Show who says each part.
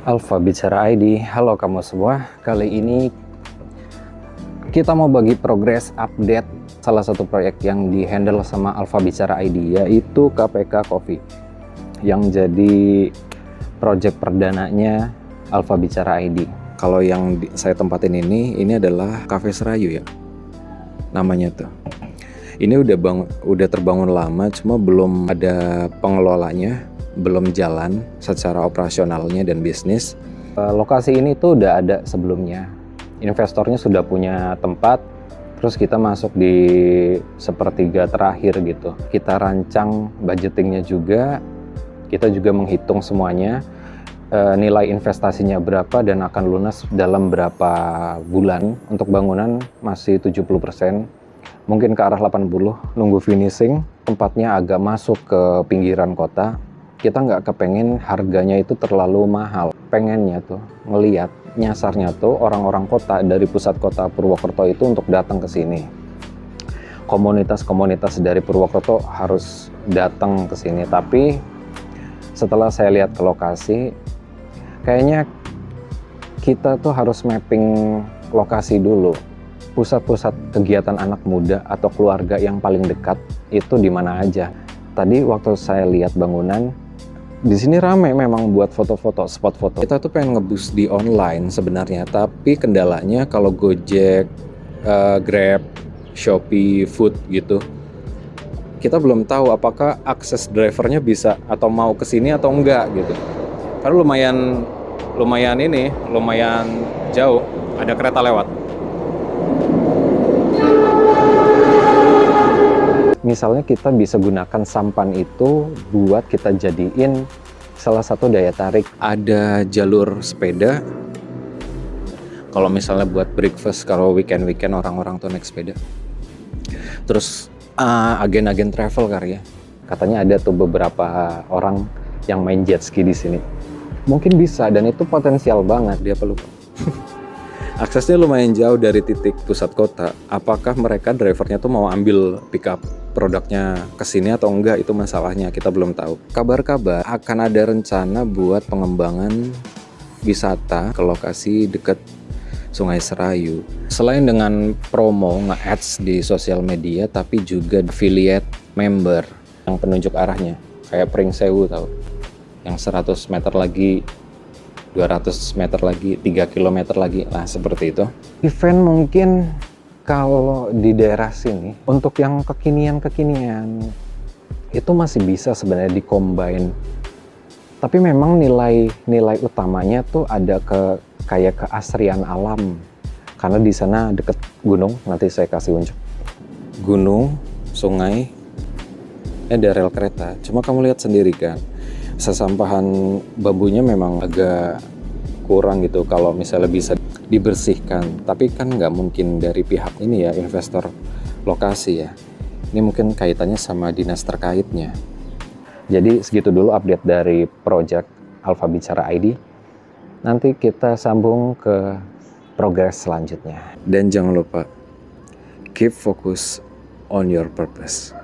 Speaker 1: Alfa Bicara ID, halo kamu semua. Kali ini kita mau bagi progres update salah satu proyek yang dihandle sama Alfa Bicara ID yaitu KPK Coffee yang jadi project perdananya Alfa Bicara ID. Kalau yang saya tempatin ini, ini adalah Cafe Serayu ya, namanya tuh. Ini udah bang, udah terbangun lama, cuma belum ada pengelolanya, belum jalan secara operasionalnya dan bisnis. Eh, lokasi ini tuh udah ada sebelumnya. Investornya sudah punya tempat, terus kita masuk di sepertiga terakhir gitu. Kita rancang budgetingnya juga, kita juga menghitung semuanya eh, nilai investasinya berapa dan akan lunas dalam berapa bulan. Untuk bangunan masih 70% mungkin ke arah 80 nunggu finishing tempatnya agak masuk ke pinggiran kota kita nggak kepengen harganya itu terlalu mahal. Pengennya tuh ngeliat nyasarnya tuh orang-orang kota dari pusat kota Purwokerto itu untuk datang ke sini. Komunitas-komunitas dari Purwokerto harus datang ke sini. Tapi setelah saya lihat ke lokasi kayaknya kita tuh harus mapping lokasi dulu. Pusat-pusat kegiatan anak muda atau keluarga yang paling dekat itu di mana aja. Tadi waktu saya lihat bangunan, di sini rame memang buat foto-foto, spot foto. Kita tuh pengen ngebus di online sebenarnya, tapi kendalanya kalau Gojek, uh, Grab, Shopee, Food gitu, kita belum tahu apakah akses drivernya bisa atau mau ke sini atau enggak gitu. Karena lumayan lumayan ini, lumayan jauh, ada kereta lewat. Misalnya kita bisa gunakan sampan itu buat kita jadiin salah satu daya tarik. Ada jalur sepeda. Kalau misalnya buat breakfast kalau weekend-weekend orang-orang tuh naik sepeda. Terus uh, agen-agen travel kali ya. Katanya ada tuh beberapa orang yang main jet ski di sini. Mungkin bisa dan itu potensial banget dia perlu. Aksesnya lumayan jauh dari titik pusat kota. Apakah mereka drivernya tuh mau ambil pickup produknya ke sini atau enggak itu masalahnya kita belum tahu. Kabar-kabar akan ada rencana buat pengembangan wisata ke lokasi dekat Sungai Serayu. Selain dengan promo nge-ads di sosial media tapi juga affiliate member yang penunjuk arahnya kayak Pring Sewu tahu. Yang 100 meter lagi 200 meter lagi, 3 km lagi, nah seperti itu. Event mungkin kalau di daerah sini untuk yang kekinian-kekinian itu masih bisa sebenarnya dikombin tapi memang nilai nilai utamanya tuh ada ke kayak keasrian alam. Karena di sana deket gunung nanti saya kasih unjuk. Gunung sungai eh, ada rel kereta. Cuma kamu lihat sendiri kan sesampahan bambunya memang agak kurang gitu. Kalau misalnya bisa dibersihkan. Tapi kan nggak mungkin dari pihak ini ya investor lokasi ya. Ini mungkin kaitannya sama dinas terkaitnya. Jadi segitu dulu update dari project Alfa Bicara ID. Nanti kita sambung ke progres selanjutnya. Dan jangan lupa keep focus on your purpose.